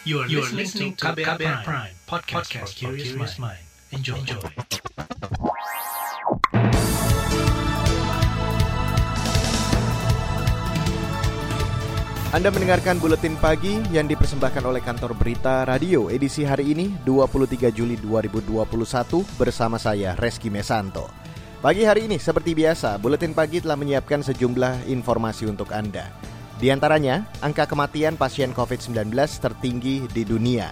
You are, you are listening to KBR, KBR Prime, Prime podcast, podcast for curious mind. Enjoy. Enjoy. Anda mendengarkan buletin pagi yang dipersembahkan oleh kantor berita radio edisi hari ini 23 Juli 2021 bersama saya Reski Mesanto. Pagi hari ini seperti biasa, buletin pagi telah menyiapkan sejumlah informasi untuk Anda. Di antaranya, angka kematian pasien COVID-19 tertinggi di dunia.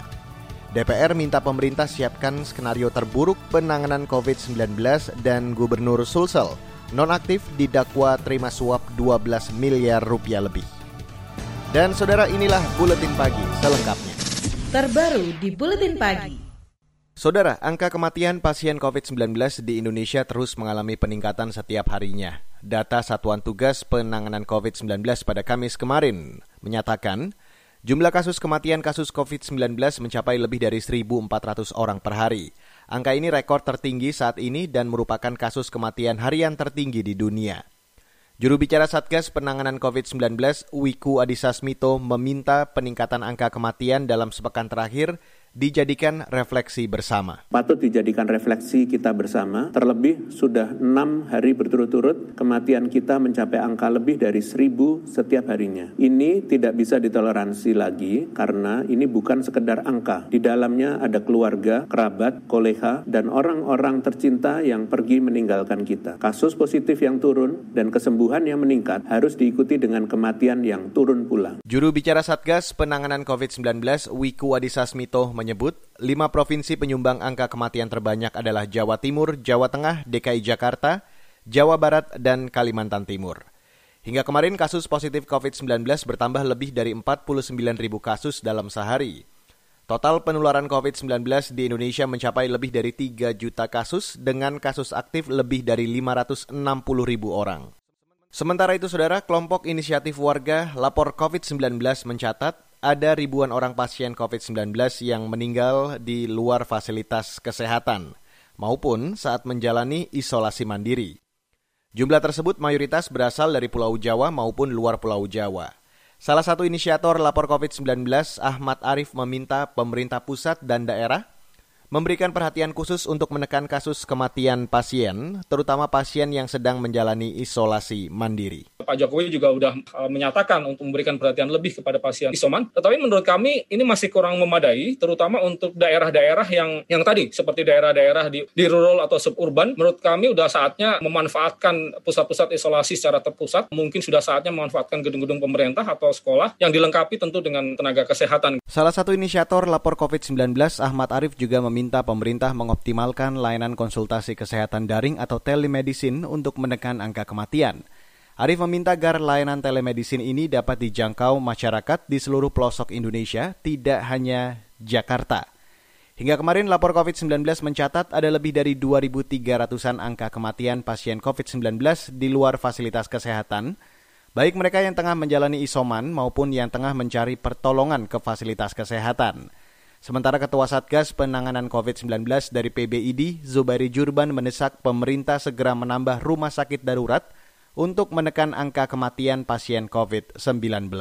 DPR minta pemerintah siapkan skenario terburuk penanganan COVID-19 dan Gubernur Sulsel nonaktif didakwa terima suap 12 miliar rupiah lebih. Dan saudara inilah Buletin Pagi selengkapnya. Terbaru di Buletin Pagi. Saudara, angka kematian pasien COVID-19 di Indonesia terus mengalami peningkatan setiap harinya. Data Satuan Tugas Penanganan COVID-19 pada Kamis kemarin menyatakan jumlah kasus kematian kasus COVID-19 mencapai lebih dari 1.400 orang per hari. Angka ini rekor tertinggi saat ini dan merupakan kasus kematian harian tertinggi di dunia. Juru bicara Satgas Penanganan COVID-19, Wiku Adhisa Smito, meminta peningkatan angka kematian dalam sepekan terakhir dijadikan refleksi bersama. Patut dijadikan refleksi kita bersama, terlebih sudah enam hari berturut-turut kematian kita mencapai angka lebih dari seribu setiap harinya. Ini tidak bisa ditoleransi lagi karena ini bukan sekedar angka. Di dalamnya ada keluarga, kerabat, koleha, dan orang-orang tercinta yang pergi meninggalkan kita. Kasus positif yang turun dan kesembuhan yang meningkat harus diikuti dengan kematian yang turun pula. Juru bicara Satgas Penanganan COVID-19 Wiku Adhisa Smito menyebut lima provinsi penyumbang angka kematian terbanyak adalah Jawa Timur, Jawa Tengah, DKI Jakarta, Jawa Barat, dan Kalimantan Timur. Hingga kemarin kasus positif COVID-19 bertambah lebih dari 49 ribu kasus dalam sehari. Total penularan COVID-19 di Indonesia mencapai lebih dari 3 juta kasus dengan kasus aktif lebih dari 560 ribu orang. Sementara itu, saudara, kelompok inisiatif warga lapor COVID-19 mencatat ada ribuan orang pasien COVID-19 yang meninggal di luar fasilitas kesehatan maupun saat menjalani isolasi mandiri. Jumlah tersebut mayoritas berasal dari Pulau Jawa maupun luar Pulau Jawa. Salah satu inisiator lapor COVID-19, Ahmad Arif meminta pemerintah pusat dan daerah memberikan perhatian khusus untuk menekan kasus kematian pasien, terutama pasien yang sedang menjalani isolasi mandiri. Pak Jokowi juga sudah uh, menyatakan untuk memberikan perhatian lebih kepada pasien isoman, tetapi menurut kami ini masih kurang memadai, terutama untuk daerah-daerah yang yang tadi seperti daerah-daerah di, di rural atau suburban. Menurut kami sudah saatnya memanfaatkan pusat-pusat isolasi secara terpusat. Mungkin sudah saatnya memanfaatkan gedung-gedung pemerintah atau sekolah yang dilengkapi tentu dengan tenaga kesehatan. Salah satu inisiator lapor COVID-19 Ahmad Arif juga meminta pemerintah mengoptimalkan layanan konsultasi kesehatan daring atau telemedicine untuk menekan angka kematian. Arif meminta agar layanan telemedicine ini dapat dijangkau masyarakat di seluruh pelosok Indonesia, tidak hanya Jakarta. Hingga kemarin lapor COVID-19 mencatat ada lebih dari 2.300-an angka kematian pasien COVID-19 di luar fasilitas kesehatan, baik mereka yang tengah menjalani isoman maupun yang tengah mencari pertolongan ke fasilitas kesehatan. Sementara Ketua Satgas Penanganan COVID-19 dari PBID, Zubairi Jurban mendesak pemerintah segera menambah rumah sakit darurat untuk menekan angka kematian pasien COVID-19.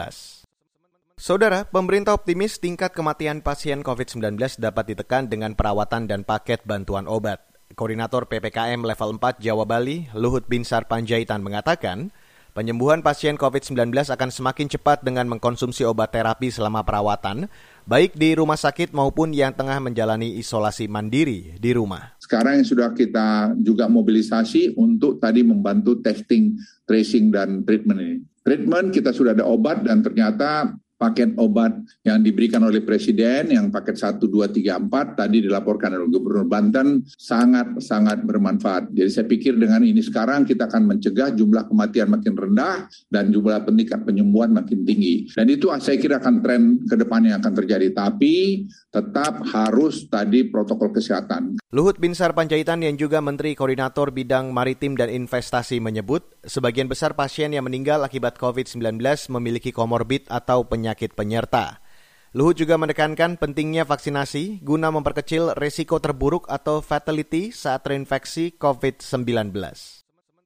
Saudara, pemerintah optimis tingkat kematian pasien COVID-19 dapat ditekan dengan perawatan dan paket bantuan obat. Koordinator PPKM level 4 Jawa Bali, Luhut Binsar Panjaitan mengatakan, penyembuhan pasien COVID-19 akan semakin cepat dengan mengkonsumsi obat terapi selama perawatan, baik di rumah sakit maupun yang tengah menjalani isolasi mandiri di rumah. Sekarang yang sudah kita juga mobilisasi untuk tadi membantu testing, tracing, dan treatment ini. Treatment kita sudah ada obat dan ternyata paket obat yang diberikan oleh Presiden yang paket 1, 2, 3, 4 tadi dilaporkan oleh Gubernur Banten sangat-sangat bermanfaat. Jadi saya pikir dengan ini sekarang kita akan mencegah jumlah kematian makin rendah dan jumlah peningkat penyembuhan makin tinggi. Dan itu saya kira akan tren ke depannya akan terjadi. Tapi tetap harus tadi protokol kesehatan. Luhut Binsar Panjaitan yang juga Menteri Koordinator Bidang Maritim dan Investasi menyebut, sebagian besar pasien yang meninggal akibat COVID-19 memiliki komorbid atau penyakit penyerta. Luhut juga menekankan pentingnya vaksinasi guna memperkecil resiko terburuk atau fatality saat terinfeksi COVID-19.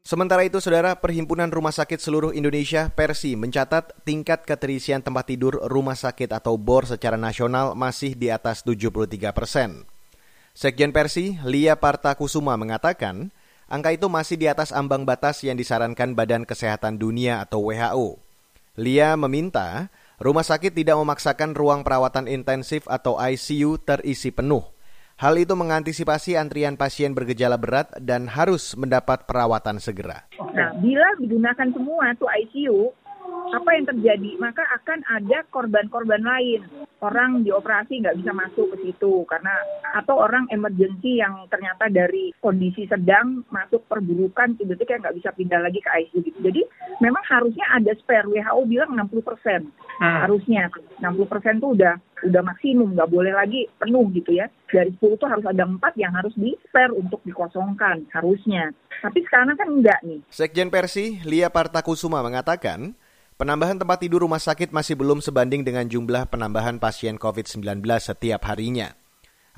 Sementara itu, Saudara, Perhimpunan Rumah Sakit Seluruh Indonesia Persi mencatat tingkat keterisian tempat tidur rumah sakit atau BOR secara nasional masih di atas 73 persen. Sekjen Persi, Lia Partakusuma mengatakan, angka itu masih di atas ambang batas yang disarankan Badan Kesehatan Dunia atau WHO. Lia meminta rumah sakit tidak memaksakan ruang perawatan intensif atau ICU terisi penuh – Hal itu mengantisipasi antrian pasien bergejala berat dan harus mendapat perawatan segera. Nah, bila digunakan semua tuh ICU, apa yang terjadi? Maka akan ada korban-korban lain. Orang dioperasi nggak bisa masuk ke situ karena atau orang emergency yang ternyata dari kondisi sedang masuk perburukan tiba-tiba nggak bisa pindah lagi ke ICU gitu. Jadi memang harusnya ada spare. WHO bilang 60 persen hmm. harusnya 60 persen tuh udah udah maksimum nggak boleh lagi penuh gitu ya dari 10 tuh harus ada 4 yang harus di spare untuk dikosongkan harusnya tapi sekarang kan enggak nih Sekjen Persi Lia Partakusuma mengatakan penambahan tempat tidur rumah sakit masih belum sebanding dengan jumlah penambahan pasien COVID-19 setiap harinya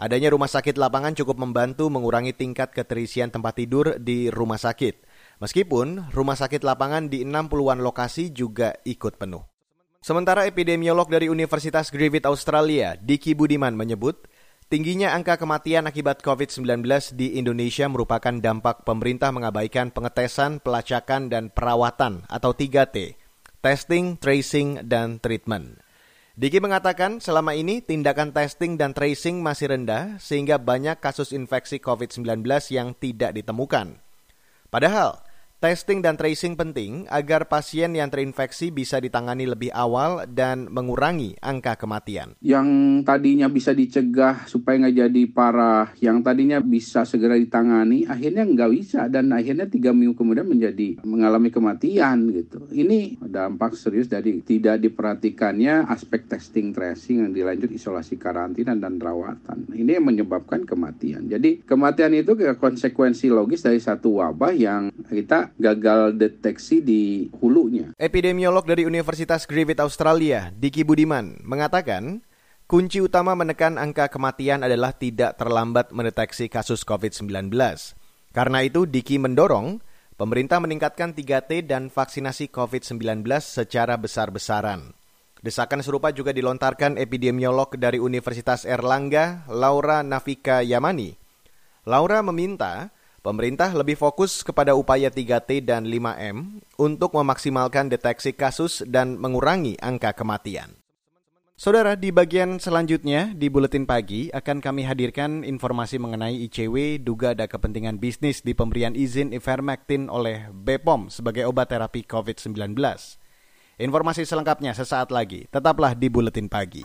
adanya rumah sakit lapangan cukup membantu mengurangi tingkat keterisian tempat tidur di rumah sakit Meskipun rumah sakit lapangan di 60-an lokasi juga ikut penuh. Sementara epidemiolog dari Universitas Griffith Australia, Diki Budiman menyebut, tingginya angka kematian akibat COVID-19 di Indonesia merupakan dampak pemerintah mengabaikan pengetesan, pelacakan, dan perawatan atau 3T, testing, tracing, dan treatment. Diki mengatakan selama ini tindakan testing dan tracing masih rendah sehingga banyak kasus infeksi COVID-19 yang tidak ditemukan. Padahal, Testing dan tracing penting agar pasien yang terinfeksi bisa ditangani lebih awal dan mengurangi angka kematian. Yang tadinya bisa dicegah supaya nggak jadi parah, yang tadinya bisa segera ditangani, akhirnya nggak bisa dan akhirnya tiga minggu kemudian menjadi mengalami kematian gitu. Ini dampak serius dari tidak diperhatikannya aspek testing tracing yang dilanjut isolasi karantina dan rawatan. Ini yang menyebabkan kematian. Jadi kematian itu konsekuensi logis dari satu wabah yang kita gagal deteksi di hulunya. Epidemiolog dari Universitas Griffith Australia, Diki Budiman, mengatakan kunci utama menekan angka kematian adalah tidak terlambat mendeteksi kasus COVID-19. Karena itu, Diki mendorong pemerintah meningkatkan 3T dan vaksinasi COVID-19 secara besar-besaran. Desakan serupa juga dilontarkan epidemiolog dari Universitas Erlangga, Laura Nafika Yamani. Laura meminta Pemerintah lebih fokus kepada upaya 3T dan 5M untuk memaksimalkan deteksi kasus dan mengurangi angka kematian. Saudara, di bagian selanjutnya di Buletin Pagi akan kami hadirkan informasi mengenai ICW duga ada kepentingan bisnis di pemberian izin ivermectin oleh BPOM sebagai obat terapi COVID-19. Informasi selengkapnya sesaat lagi. Tetaplah di Buletin Pagi.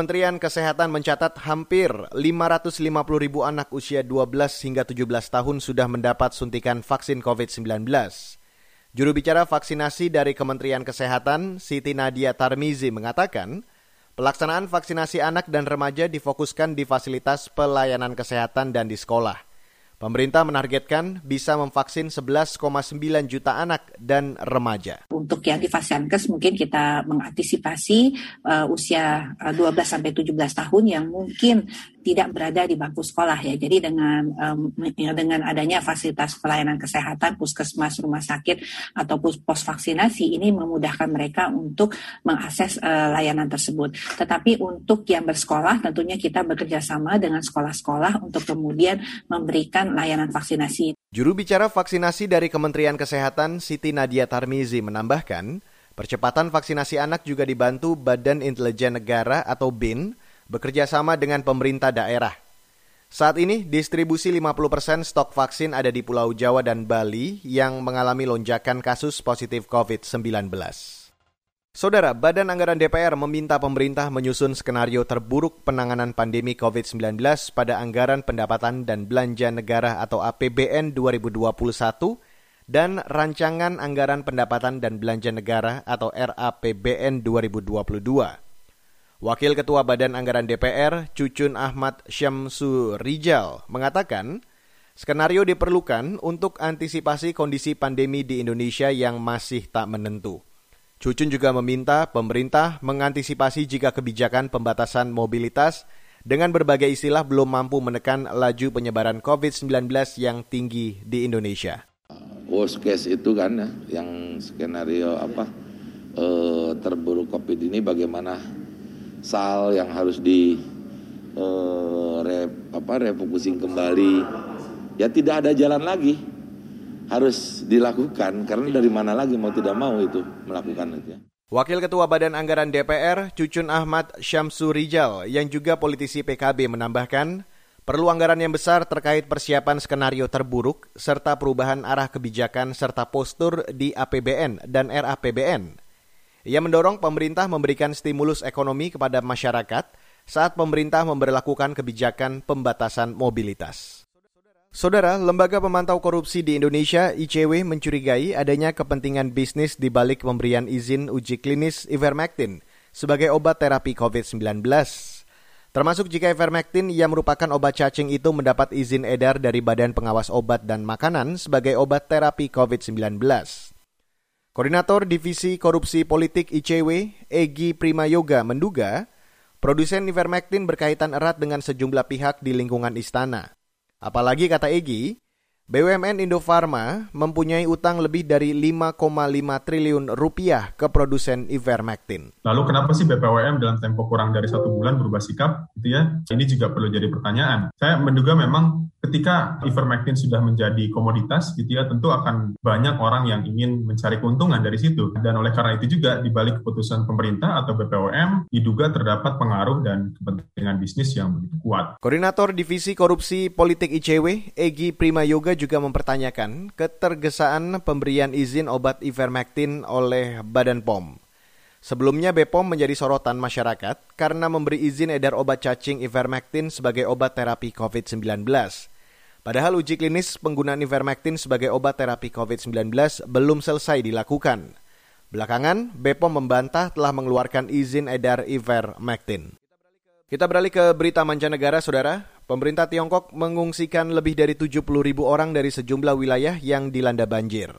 Kementerian Kesehatan mencatat hampir 550 ribu anak usia 12 hingga 17 tahun sudah mendapat suntikan vaksin COVID-19. Juru bicara vaksinasi dari Kementerian Kesehatan, Siti Nadia Tarmizi mengatakan, pelaksanaan vaksinasi anak dan remaja difokuskan di fasilitas pelayanan kesehatan dan di sekolah. Pemerintah menargetkan bisa memvaksin 11,9 juta anak dan remaja. Untuk yang di Fasiankes mungkin kita mengantisipasi uh, usia 12 uh, sampai 17 tahun yang mungkin tidak berada di bangku sekolah ya. Jadi dengan um, dengan adanya fasilitas pelayanan kesehatan, puskesmas, rumah sakit ataupun pos vaksinasi ini memudahkan mereka untuk mengakses uh, layanan tersebut. Tetapi untuk yang bersekolah tentunya kita bekerja sama dengan sekolah-sekolah untuk kemudian memberikan layanan vaksinasi. Juru bicara vaksinasi dari Kementerian Kesehatan Siti Nadia Tarmizi menambahkan, percepatan vaksinasi anak juga dibantu Badan Intelijen Negara atau BIN bekerja sama dengan pemerintah daerah. Saat ini, distribusi 50% stok vaksin ada di Pulau Jawa dan Bali yang mengalami lonjakan kasus positif COVID-19. Saudara, Badan Anggaran DPR meminta pemerintah menyusun skenario terburuk penanganan pandemi COVID-19 pada anggaran pendapatan dan belanja negara atau APBN 2021 dan Rancangan Anggaran Pendapatan dan Belanja Negara atau RAPBN 2022. Wakil Ketua Badan Anggaran DPR, Cucun Ahmad Syamsu Rijal, mengatakan skenario diperlukan untuk antisipasi kondisi pandemi di Indonesia yang masih tak menentu. Cucun juga meminta pemerintah mengantisipasi jika kebijakan pembatasan mobilitas dengan berbagai istilah belum mampu menekan laju penyebaran COVID-19 yang tinggi di Indonesia. Worst case itu kan ya, yang skenario apa eh, terburuk COVID ini bagaimana sal yang harus di uh, rep, apa refocusing kembali ya tidak ada jalan lagi harus dilakukan karena dari mana lagi mau tidak mau itu melakukan itu ya. Wakil Ketua Badan Anggaran DPR, Cucun Ahmad Syamsu Rijal, yang juga politisi PKB menambahkan, perlu anggaran yang besar terkait persiapan skenario terburuk, serta perubahan arah kebijakan serta postur di APBN dan RAPBN. Ia mendorong pemerintah memberikan stimulus ekonomi kepada masyarakat saat pemerintah memperlakukan kebijakan pembatasan mobilitas. Saudara, Lembaga Pemantau Korupsi di Indonesia ICW mencurigai adanya kepentingan bisnis di balik pemberian izin uji klinis ivermectin sebagai obat terapi COVID-19. Termasuk jika ivermectin yang merupakan obat cacing itu mendapat izin edar dari Badan Pengawas Obat dan Makanan sebagai obat terapi COVID-19. Koordinator Divisi Korupsi Politik ICW, Egi Prima Yoga menduga produsen ivermectin berkaitan erat dengan sejumlah pihak di lingkungan istana. Apalagi kata Egi, BUMN Indofarma mempunyai utang lebih dari 5,5 triliun rupiah ke produsen ivermectin. Lalu kenapa sih BPOM dalam tempo kurang dari satu bulan berubah sikap? Gitu ya. Ini juga perlu jadi pertanyaan. Saya menduga memang ketika ivermectin sudah menjadi komoditas gitu ya tentu akan banyak orang yang ingin mencari keuntungan dari situ dan oleh karena itu juga di balik keputusan pemerintah atau BPOM diduga terdapat pengaruh dan kepentingan bisnis yang begitu kuat. Koordinator Divisi Korupsi Politik ICW Egi Prima Yoga juga mempertanyakan ketergesaan pemberian izin obat ivermectin oleh Badan POM. Sebelumnya BPOM menjadi sorotan masyarakat karena memberi izin edar obat cacing ivermectin sebagai obat terapi COVID-19. Padahal uji klinis penggunaan ivermectin sebagai obat terapi COVID-19 belum selesai dilakukan. Belakangan, BPOM membantah telah mengeluarkan izin edar ivermectin. Kita beralih ke berita mancanegara, Saudara. Pemerintah Tiongkok mengungsikan lebih dari 70 ribu orang dari sejumlah wilayah yang dilanda banjir.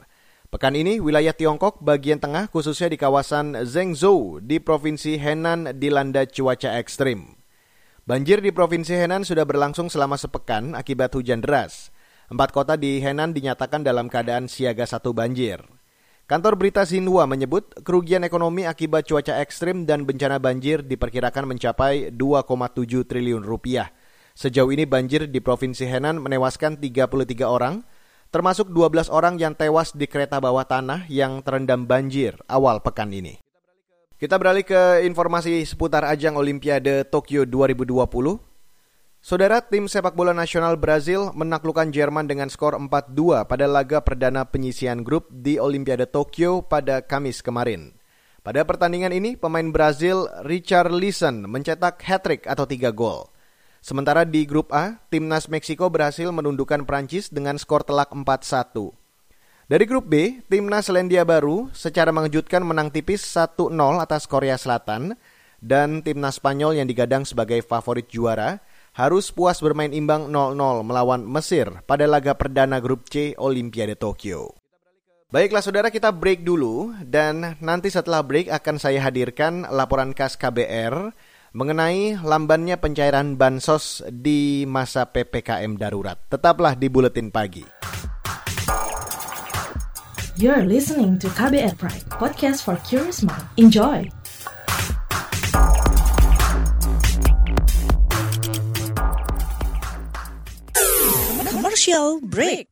Pekan ini, wilayah Tiongkok bagian tengah khususnya di kawasan Zhengzhou di Provinsi Henan dilanda cuaca ekstrim. Banjir di Provinsi Henan sudah berlangsung selama sepekan akibat hujan deras. Empat kota di Henan dinyatakan dalam keadaan siaga satu banjir. Kantor berita Xinhua menyebut kerugian ekonomi akibat cuaca ekstrim dan bencana banjir diperkirakan mencapai 2,7 triliun rupiah. Sejauh ini banjir di Provinsi Henan menewaskan 33 orang, termasuk 12 orang yang tewas di kereta bawah tanah yang terendam banjir awal pekan ini. Kita beralih ke informasi seputar ajang Olimpiade Tokyo 2020. Saudara tim sepak bola nasional Brazil menaklukkan Jerman dengan skor 4-2 pada laga perdana penyisian grup di Olimpiade Tokyo pada Kamis kemarin. Pada pertandingan ini, pemain Brazil Richard Leeson mencetak hat-trick atau 3 gol. Sementara di grup A, timnas Meksiko berhasil menundukkan Prancis dengan skor telak 4-1. Dari grup B, timnas Selandia Baru secara mengejutkan menang tipis 1-0 atas Korea Selatan dan timnas Spanyol yang digadang sebagai favorit juara harus puas bermain imbang 0-0 melawan Mesir pada laga perdana grup C Olimpiade Tokyo. Baiklah saudara kita break dulu dan nanti setelah break akan saya hadirkan laporan khas KBR mengenai lambannya pencairan bansos di masa PPKM darurat. Tetaplah di Buletin Pagi. You're listening to KBR Pride, podcast for curious mind. Enjoy! Commercial break.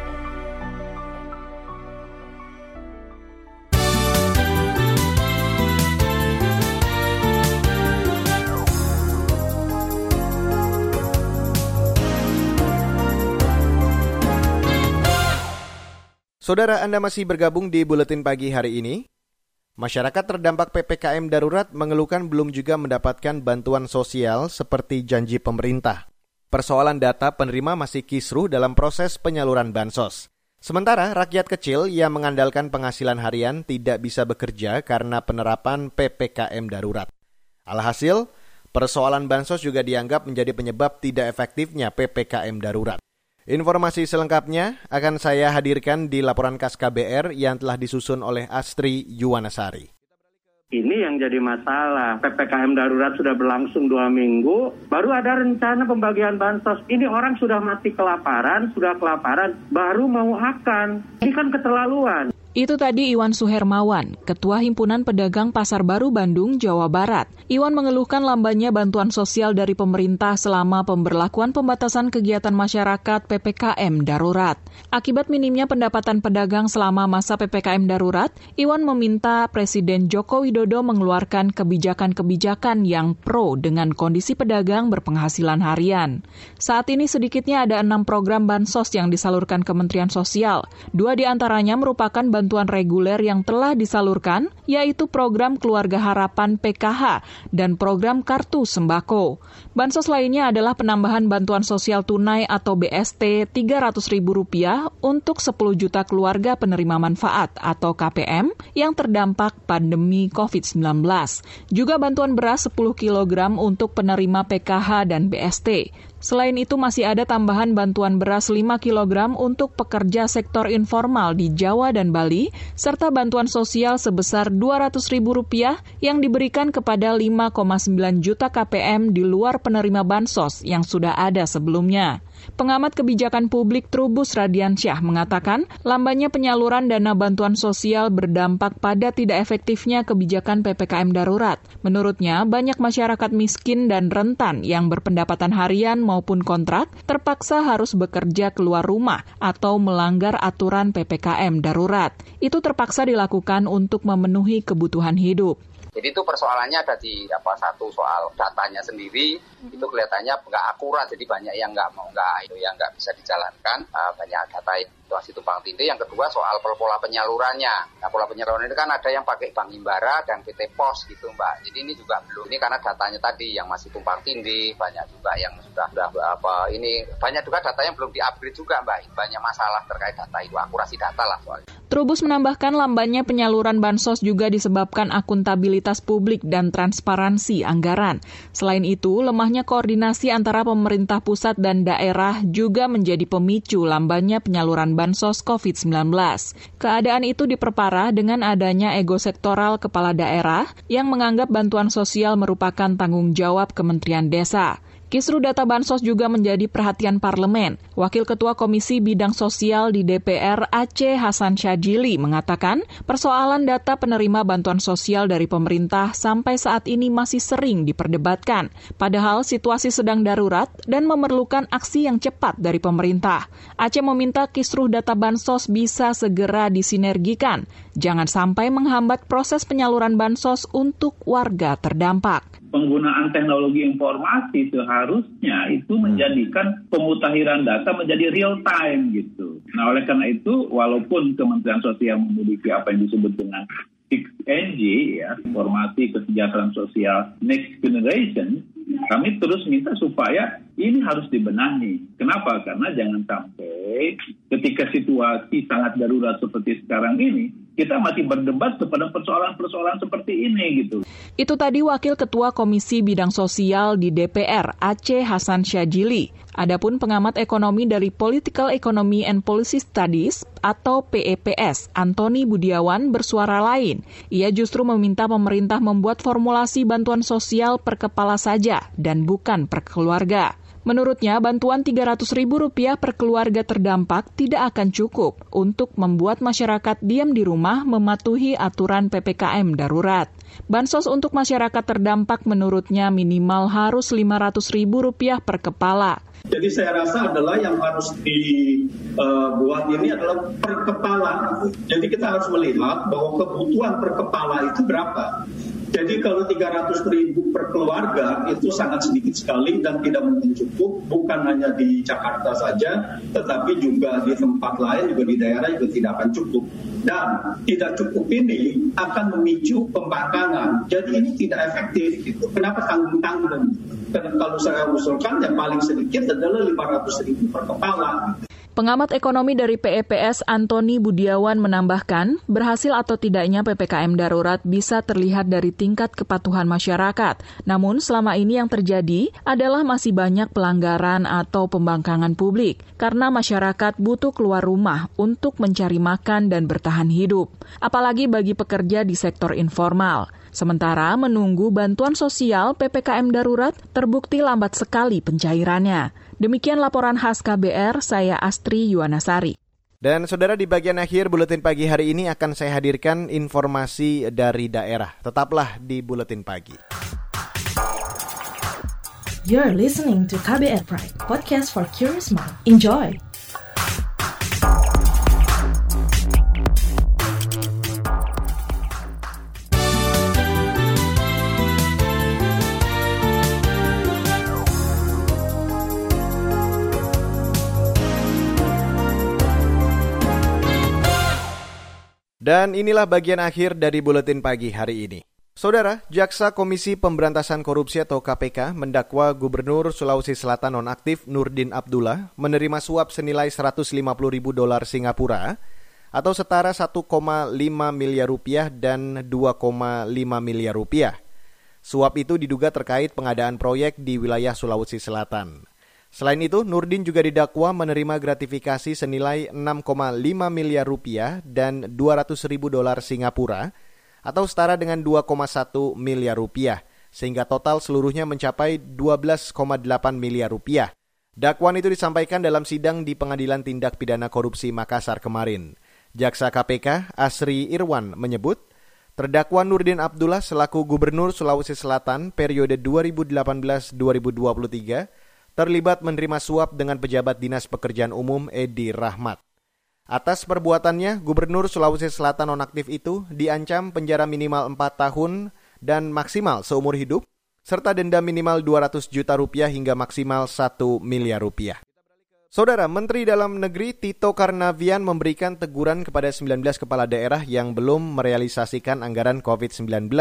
Saudara Anda masih bergabung di Buletin Pagi hari ini. Masyarakat terdampak PPKM darurat mengeluhkan belum juga mendapatkan bantuan sosial seperti janji pemerintah. Persoalan data penerima masih kisruh dalam proses penyaluran bansos. Sementara rakyat kecil yang mengandalkan penghasilan harian tidak bisa bekerja karena penerapan PPKM darurat. Alhasil, persoalan bansos juga dianggap menjadi penyebab tidak efektifnya PPKM darurat. Informasi selengkapnya akan saya hadirkan di laporan khas KBR yang telah disusun oleh Astri Yuwanasari. Ini yang jadi masalah. PPKM darurat sudah berlangsung dua minggu, baru ada rencana pembagian bansos. Ini orang sudah mati kelaparan, sudah kelaparan, baru mau akan. Ini kan keterlaluan. Itu tadi Iwan Suhermawan, Ketua Himpunan Pedagang Pasar Baru Bandung, Jawa Barat. Iwan mengeluhkan lambannya bantuan sosial dari pemerintah selama pemberlakuan pembatasan kegiatan masyarakat PPKM darurat. Akibat minimnya pendapatan pedagang selama masa PPKM darurat, Iwan meminta Presiden Joko Widodo mengeluarkan kebijakan-kebijakan yang pro dengan kondisi pedagang berpenghasilan harian. Saat ini sedikitnya ada enam program bansos yang disalurkan Kementerian Sosial. Dua di antaranya merupakan bantuan reguler yang telah disalurkan, yaitu program Keluarga Harapan PKH dan program Kartu Sembako. Bansos lainnya adalah penambahan bantuan sosial tunai atau BST Rp300.000 untuk 10 juta keluarga penerima manfaat atau KPM yang terdampak pandemi COVID-19. Juga bantuan beras 10 kg untuk penerima PKH dan BST. Selain itu masih ada tambahan bantuan beras 5 kg untuk pekerja sektor informal di Jawa dan Bali, serta bantuan sosial sebesar Rp200.000 yang diberikan kepada 5,9 juta KPM di luar penerima bansos yang sudah ada sebelumnya. Pengamat kebijakan publik Trubus Radiansyah mengatakan, lambannya penyaluran dana bantuan sosial berdampak pada tidak efektifnya kebijakan PPKM darurat. Menurutnya, banyak masyarakat miskin dan rentan yang berpendapatan harian maupun kontrak terpaksa harus bekerja keluar rumah atau melanggar aturan PPKM darurat. Itu terpaksa dilakukan untuk memenuhi kebutuhan hidup. Jadi itu persoalannya ada di apa satu soal datanya sendiri mm-hmm. itu kelihatannya nggak akurat jadi banyak yang nggak mau nggak itu yang nggak bisa dijalankan uh, banyak data situasi tumpang tindih. Yang kedua soal pola penyalurannya. Nah pola penyaluran itu kan ada yang pakai Bank Himbara dan PT Pos gitu Mbak. Jadi ini juga belum ini karena datanya tadi yang masih tumpang tindih, banyak juga yang sudah sudah apa ini banyak juga data yang belum diupgrade juga Mbak. Banyak masalah terkait data itu akurasi data lah soalnya. Trubus menambahkan lambannya penyaluran bansos juga disebabkan akuntabilitas publik dan transparansi anggaran. Selain itu, lemahnya koordinasi antara pemerintah pusat dan daerah juga menjadi pemicu lambannya penyaluran bansos COVID-19. Keadaan itu diperparah dengan adanya ego sektoral kepala daerah yang menganggap bantuan sosial merupakan tanggung jawab Kementerian Desa. Kisru data bansos juga menjadi perhatian parlemen. Wakil Ketua Komisi Bidang Sosial di DPR Aceh Hasan Syajili mengatakan persoalan data penerima bantuan sosial dari pemerintah sampai saat ini masih sering diperdebatkan. Padahal situasi sedang darurat dan memerlukan aksi yang cepat dari pemerintah. Aceh meminta kisruh data bansos bisa segera disinergikan. Jangan sampai menghambat proses penyaluran bansos untuk warga terdampak penggunaan teknologi informasi seharusnya itu hmm. menjadikan pemutahiran data menjadi real time gitu. Nah oleh karena itu walaupun Kementerian Sosial memiliki apa yang disebut dengan 6NG ya informasi kesejahteraan sosial next generation kami terus minta supaya ini harus dibenahi. Kenapa? Karena jangan sampai ketika situasi sangat darurat seperti sekarang ini kita masih berdebat kepada persoalan-persoalan seperti ini gitu. Itu tadi Wakil Ketua Komisi Bidang Sosial di DPR, Aceh Hasan Syajili. Adapun pengamat ekonomi dari Political Economy and Policy Studies atau PEPS, Antoni Budiawan bersuara lain. Ia justru meminta pemerintah membuat formulasi bantuan sosial per kepala saja dan bukan per keluarga. Menurutnya, bantuan Rp300.000 per keluarga terdampak tidak akan cukup untuk membuat masyarakat diam di rumah mematuhi aturan PPKM darurat. Bansos untuk masyarakat terdampak menurutnya minimal harus Rp500.000 per kepala. Jadi saya rasa adalah yang harus dibuat ini adalah per kepala. Jadi kita harus melihat bahwa kebutuhan per kepala itu berapa. Jadi kalau 300 ribu per keluarga itu sangat sedikit sekali dan tidak mungkin cukup, bukan hanya di Jakarta saja, tetapi juga di tempat lain, juga di daerah juga tidak akan cukup. Dan tidak cukup ini akan memicu pembangkangan. Jadi ini tidak efektif. Gitu. Kenapa tanggung-tanggung? Karena kalau saya usulkan yang paling sedikit adalah 500 ribu per kepala. Pengamat ekonomi dari PEPS Antoni Budiawan menambahkan, berhasil atau tidaknya PPKM darurat bisa terlihat dari tingkat kepatuhan masyarakat. Namun selama ini yang terjadi adalah masih banyak pelanggaran atau pembangkangan publik karena masyarakat butuh keluar rumah untuk mencari makan dan bertahan hidup, apalagi bagi pekerja di sektor informal. Sementara menunggu bantuan sosial PPKM darurat terbukti lambat sekali pencairannya. Demikian laporan khas KBR, saya Astri Yuwanasari. Dan saudara di bagian akhir buletin pagi hari ini akan saya hadirkan informasi dari daerah. Tetaplah di buletin pagi. You're listening to KBR Pride, podcast for curious mind. Enjoy. Dan inilah bagian akhir dari buletin pagi hari ini. Saudara, Jaksa Komisi Pemberantasan Korupsi atau KPK mendakwa Gubernur Sulawesi Selatan nonaktif Nurdin Abdullah menerima suap senilai 150 ribu dolar Singapura atau setara 1,5 miliar rupiah dan 2,5 miliar rupiah. Suap itu diduga terkait pengadaan proyek di wilayah Sulawesi Selatan. Selain itu, Nurdin juga didakwa menerima gratifikasi senilai 6,5 miliar rupiah dan 200 ribu dolar Singapura atau setara dengan 2,1 miliar rupiah, sehingga total seluruhnya mencapai 12,8 miliar rupiah. Dakwaan itu disampaikan dalam sidang di Pengadilan Tindak Pidana Korupsi Makassar kemarin. Jaksa KPK Asri Irwan menyebut, terdakwa Nurdin Abdullah selaku Gubernur Sulawesi Selatan periode 2018-2023 terlibat menerima suap dengan pejabat Dinas Pekerjaan Umum Edi Rahmat. Atas perbuatannya, Gubernur Sulawesi Selatan nonaktif itu diancam penjara minimal 4 tahun dan maksimal seumur hidup, serta denda minimal 200 juta rupiah hingga maksimal 1 miliar rupiah. Saudara Menteri Dalam Negeri Tito Karnavian memberikan teguran kepada 19 kepala daerah yang belum merealisasikan anggaran COVID-19.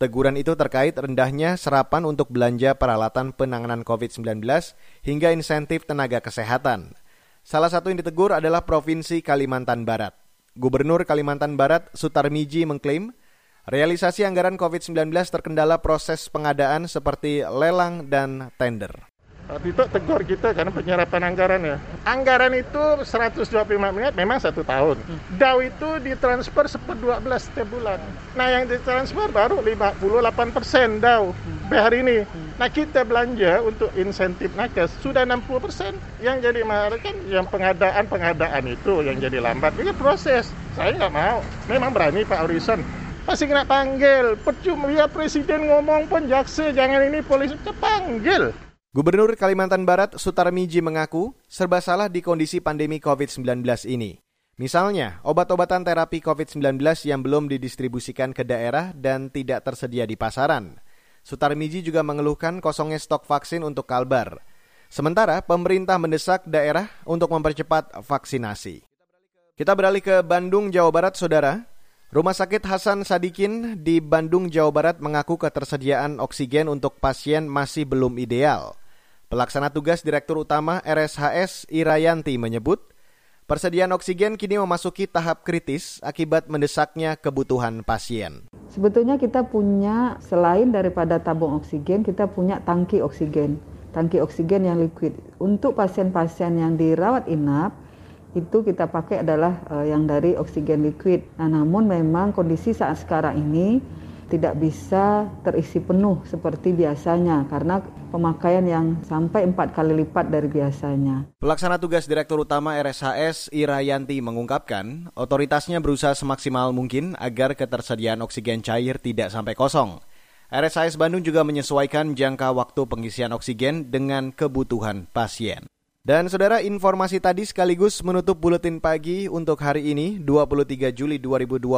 Teguran itu terkait rendahnya serapan untuk belanja peralatan penanganan COVID-19 hingga insentif tenaga kesehatan. Salah satu yang ditegur adalah Provinsi Kalimantan Barat. Gubernur Kalimantan Barat Sutarmiji mengklaim realisasi anggaran COVID-19 terkendala proses pengadaan seperti lelang dan tender. Tito tegur kita karena penyerapan anggaran ya. Anggaran itu 125 miliar memang satu tahun. DAW itu ditransfer seper 12 setiap bulan. Nah yang ditransfer baru 58 persen DAW hari ini. Nah kita belanja untuk insentif nakes sudah 60 persen. Yang jadi mahal kan yang pengadaan-pengadaan itu yang jadi lambat. Ini proses. Saya nggak mau. Memang berani Pak Orison pasti kena panggil. Percuma ya presiden ngomong pun jaksa jangan ini polisi panggil. Gubernur Kalimantan Barat Sutarmiji mengaku serba salah di kondisi pandemi COVID-19 ini. Misalnya, obat-obatan terapi COVID-19 yang belum didistribusikan ke daerah dan tidak tersedia di pasaran. Sutarmiji juga mengeluhkan kosongnya stok vaksin untuk Kalbar. Sementara, pemerintah mendesak daerah untuk mempercepat vaksinasi. Kita beralih ke Bandung, Jawa Barat, Saudara. Rumah sakit Hasan Sadikin di Bandung, Jawa Barat mengaku ketersediaan oksigen untuk pasien masih belum ideal. Pelaksana tugas Direktur Utama RSHS Irayanti menyebut, Persediaan oksigen kini memasuki tahap kritis akibat mendesaknya kebutuhan pasien. Sebetulnya kita punya selain daripada tabung oksigen, kita punya tangki oksigen, tangki oksigen yang liquid. Untuk pasien-pasien yang dirawat inap, itu kita pakai adalah uh, yang dari oksigen liquid. Nah, namun memang kondisi saat sekarang ini tidak bisa terisi penuh seperti biasanya karena pemakaian yang sampai empat kali lipat dari biasanya. Pelaksana tugas Direktur Utama RSHS Irayanti mengungkapkan, otoritasnya berusaha semaksimal mungkin agar ketersediaan oksigen cair tidak sampai kosong. RSHS Bandung juga menyesuaikan jangka waktu pengisian oksigen dengan kebutuhan pasien. Dan saudara informasi tadi sekaligus menutup buletin pagi untuk hari ini 23 Juli 2021.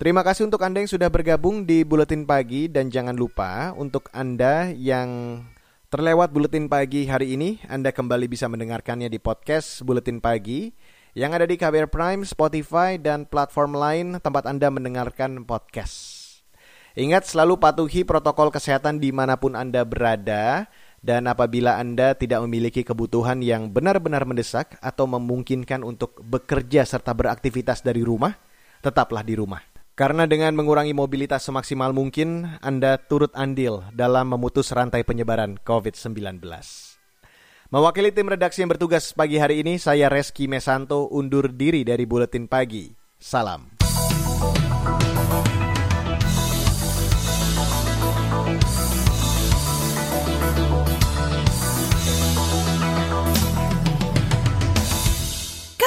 Terima kasih untuk Anda yang sudah bergabung di Buletin Pagi dan jangan lupa untuk Anda yang terlewat Buletin Pagi hari ini, Anda kembali bisa mendengarkannya di podcast Buletin Pagi yang ada di KBR Prime, Spotify, dan platform lain tempat Anda mendengarkan podcast. Ingat selalu patuhi protokol kesehatan di mana pun Anda berada, dan apabila Anda tidak memiliki kebutuhan yang benar-benar mendesak atau memungkinkan untuk bekerja serta beraktivitas dari rumah, tetaplah di rumah. Karena dengan mengurangi mobilitas semaksimal mungkin, Anda turut andil dalam memutus rantai penyebaran COVID-19. Mewakili tim redaksi yang bertugas pagi hari ini, saya Reski Mesanto undur diri dari Buletin Pagi. Salam.